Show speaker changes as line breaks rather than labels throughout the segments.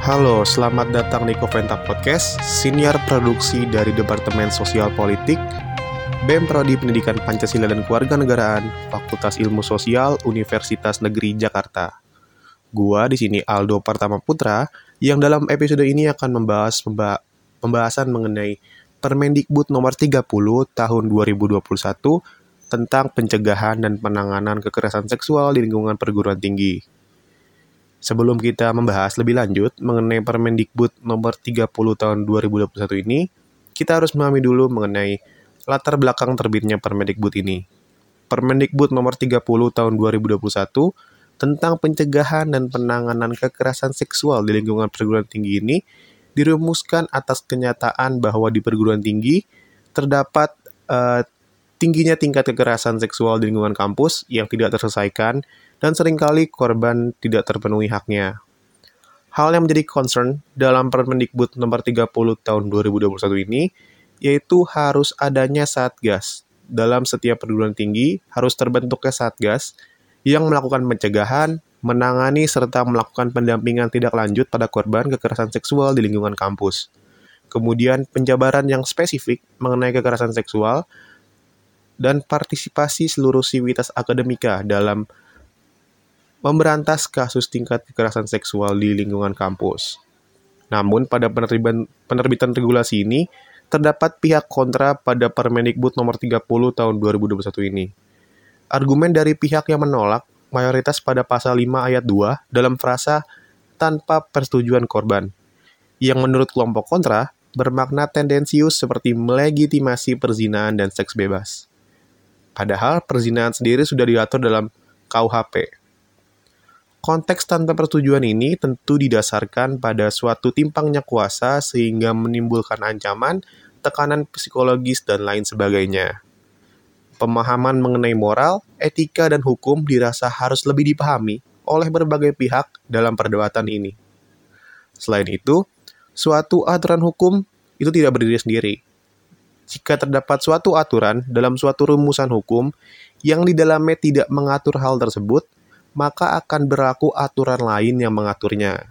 Halo, selamat datang di Koventa Podcast, senior produksi dari Departemen Sosial Politik, BEM Prodi Pendidikan Pancasila dan Kewarganegaraan, Fakultas Ilmu Sosial, Universitas Negeri Jakarta. Gua di sini Aldo Pertama Putra, yang dalam episode ini akan membahas pemba pembahasan mengenai Permendikbud nomor 30 tahun 2021 tentang pencegahan dan penanganan kekerasan seksual di lingkungan perguruan tinggi. Sebelum kita membahas lebih lanjut mengenai Permendikbud nomor 30 tahun 2021 ini, kita harus memahami dulu mengenai latar belakang terbitnya Permendikbud ini. Permendikbud nomor 30 tahun 2021 tentang pencegahan dan penanganan kekerasan seksual di lingkungan perguruan tinggi ini dirumuskan atas kenyataan bahwa di perguruan tinggi terdapat uh, tingginya tingkat kekerasan seksual di lingkungan kampus yang tidak terselesaikan dan sering kali korban tidak terpenuhi haknya. Hal yang menjadi concern dalam Permendikbud nomor 30 tahun 2021 ini yaitu harus adanya Satgas. Dalam setiap perguruan tinggi harus terbentuknya Satgas yang melakukan pencegahan, menangani serta melakukan pendampingan tidak lanjut pada korban kekerasan seksual di lingkungan kampus. Kemudian penjabaran yang spesifik mengenai kekerasan seksual dan partisipasi seluruh sivitas akademika dalam memberantas kasus tingkat kekerasan seksual di lingkungan kampus. Namun, pada penerbitan, penerbitan regulasi ini, terdapat pihak kontra pada Permendikbud nomor 30 tahun 2021 ini. Argumen dari pihak yang menolak mayoritas pada pasal 5 ayat 2 dalam frasa tanpa persetujuan korban, yang menurut kelompok kontra bermakna tendensius seperti melegitimasi perzinahan dan seks bebas. Padahal perzinahan sendiri sudah diatur dalam KUHP Konteks tanpa persetujuan ini tentu didasarkan pada suatu timpangnya kuasa sehingga menimbulkan ancaman, tekanan psikologis, dan lain sebagainya. Pemahaman mengenai moral, etika, dan hukum dirasa harus lebih dipahami oleh berbagai pihak dalam perdebatan ini. Selain itu, suatu aturan hukum itu tidak berdiri sendiri. Jika terdapat suatu aturan dalam suatu rumusan hukum yang di dalamnya tidak mengatur hal tersebut, maka akan berlaku aturan lain yang mengaturnya.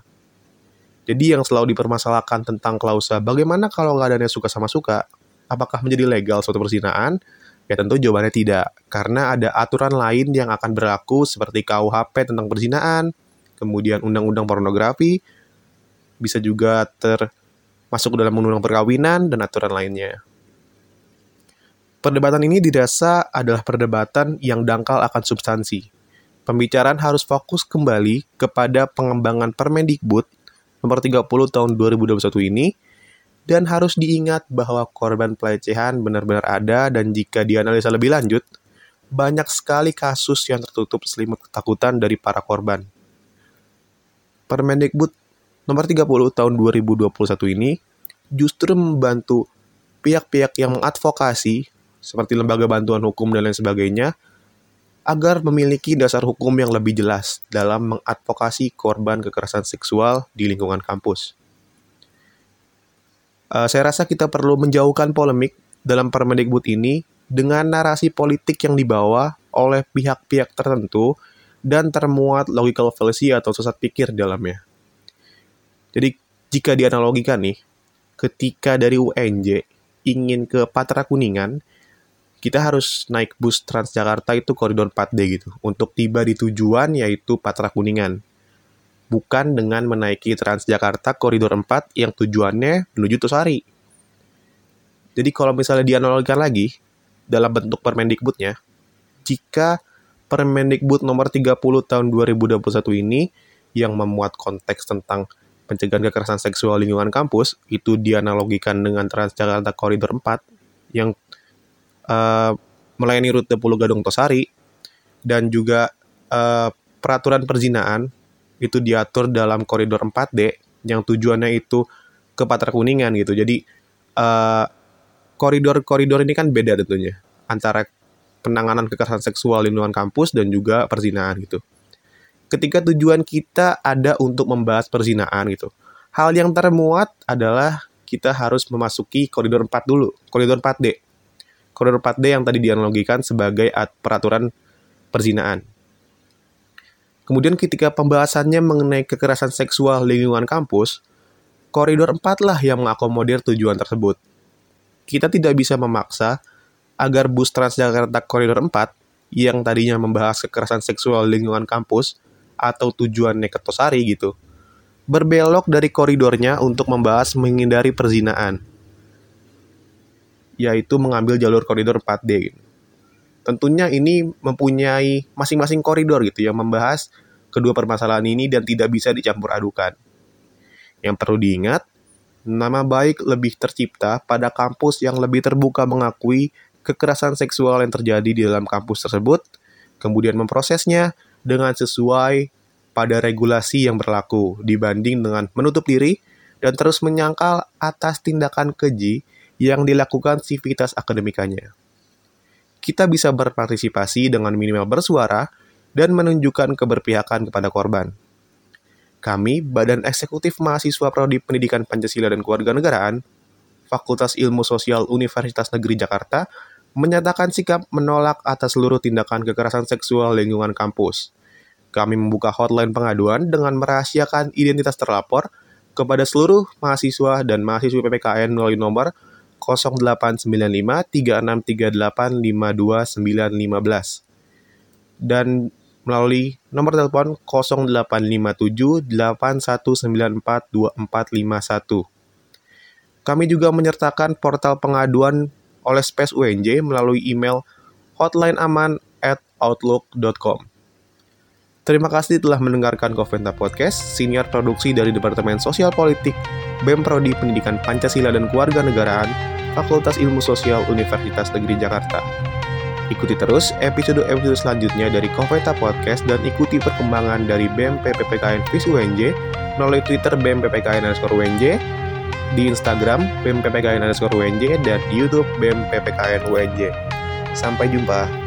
Jadi yang selalu dipermasalahkan tentang klausa bagaimana kalau yang suka sama suka, apakah menjadi legal suatu perzinaan? Ya tentu jawabannya tidak, karena ada aturan lain yang akan berlaku seperti KUHP tentang perzinaan, kemudian undang-undang pornografi, bisa juga termasuk dalam undang-undang perkawinan dan aturan lainnya. Perdebatan ini dirasa adalah perdebatan yang dangkal akan substansi, pembicaraan harus fokus kembali kepada pengembangan Permendikbud nomor 30 tahun 2021 ini dan harus diingat bahwa korban pelecehan benar-benar ada dan jika dianalisa lebih lanjut, banyak sekali kasus yang tertutup selimut ketakutan dari para korban. Permendikbud nomor 30 tahun 2021 ini justru membantu pihak-pihak yang mengadvokasi seperti lembaga bantuan hukum dan lain sebagainya agar memiliki dasar hukum yang lebih jelas dalam mengadvokasi korban kekerasan seksual di lingkungan kampus. Uh, saya rasa kita perlu menjauhkan polemik dalam Permendikbud ini dengan narasi politik yang dibawa oleh pihak-pihak tertentu dan termuat logical fallacy atau sesat pikir dalamnya. Jadi jika dianalogikan nih, ketika dari UNJ ingin ke Patra Kuningan, kita harus naik bus Transjakarta itu koridor 4D gitu untuk tiba di tujuan yaitu Patra Kuningan. Bukan dengan menaiki Transjakarta koridor 4 yang tujuannya menuju Tosari. Jadi kalau misalnya dianalogikan lagi dalam bentuk Permendikbudnya, jika Permendikbud nomor 30 tahun 2021 ini yang memuat konteks tentang pencegahan kekerasan seksual lingkungan kampus itu dianalogikan dengan Transjakarta koridor 4 yang uh, melayani rute Pulau Gadung Tosari dan juga uh, peraturan perzinaan itu diatur dalam koridor 4D yang tujuannya itu ke Patra Kuningan gitu. Jadi eh, koridor-koridor ini kan beda tentunya antara penanganan kekerasan seksual di lingkungan kampus dan juga perzinaan gitu. Ketika tujuan kita ada untuk membahas perzinaan gitu. Hal yang termuat adalah kita harus memasuki koridor 4 dulu, koridor 4D koridor 4D yang tadi dianalogikan sebagai peraturan perzinaan. Kemudian ketika pembahasannya mengenai kekerasan seksual lingkungan kampus, koridor 4 lah yang mengakomodir tujuan tersebut. Kita tidak bisa memaksa agar bus Transjakarta koridor 4 yang tadinya membahas kekerasan seksual lingkungan kampus atau tujuan Neketosari gitu, berbelok dari koridornya untuk membahas menghindari perzinaan, yaitu mengambil jalur koridor 4D. Tentunya ini mempunyai masing-masing koridor gitu yang membahas kedua permasalahan ini dan tidak bisa dicampur adukan. Yang perlu diingat, nama baik lebih tercipta pada kampus yang lebih terbuka mengakui kekerasan seksual yang terjadi di dalam kampus tersebut, kemudian memprosesnya dengan sesuai pada regulasi yang berlaku dibanding dengan menutup diri dan terus menyangkal atas tindakan keji yang dilakukan sivitas akademikanya kita bisa berpartisipasi dengan minimal bersuara dan menunjukkan keberpihakan kepada korban. Kami, Badan Eksekutif Mahasiswa Prodi Pendidikan Pancasila dan Kewarganegaraan, Fakultas Ilmu Sosial Universitas Negeri Jakarta, menyatakan sikap menolak atas seluruh tindakan kekerasan seksual lingkungan kampus. Kami membuka hotline pengaduan dengan merahasiakan identitas terlapor kepada seluruh mahasiswa dan mahasiswa PPKN melalui nomor 0895 3638 52915 dan melalui nomor telepon 0857 8194 2451. Kami juga menyertakan portal pengaduan oleh Space UNJ melalui email hotlineaman at outlook.com. Terima kasih telah mendengarkan Koventa Podcast, senior produksi dari Departemen Sosial Politik, BEM Prodi Pendidikan Pancasila dan Kewarganegaraan, Fakultas Ilmu Sosial Universitas Negeri Jakarta. Ikuti terus episode-episode selanjutnya dari Koventa Podcast dan ikuti perkembangan dari BEM PPPKN FIS UNJ melalui Twitter BEM PPKN underscore UNJ, di Instagram BEM PPKN underscore UNJ, dan di Youtube BEM PPKN UNJ. Sampai jumpa.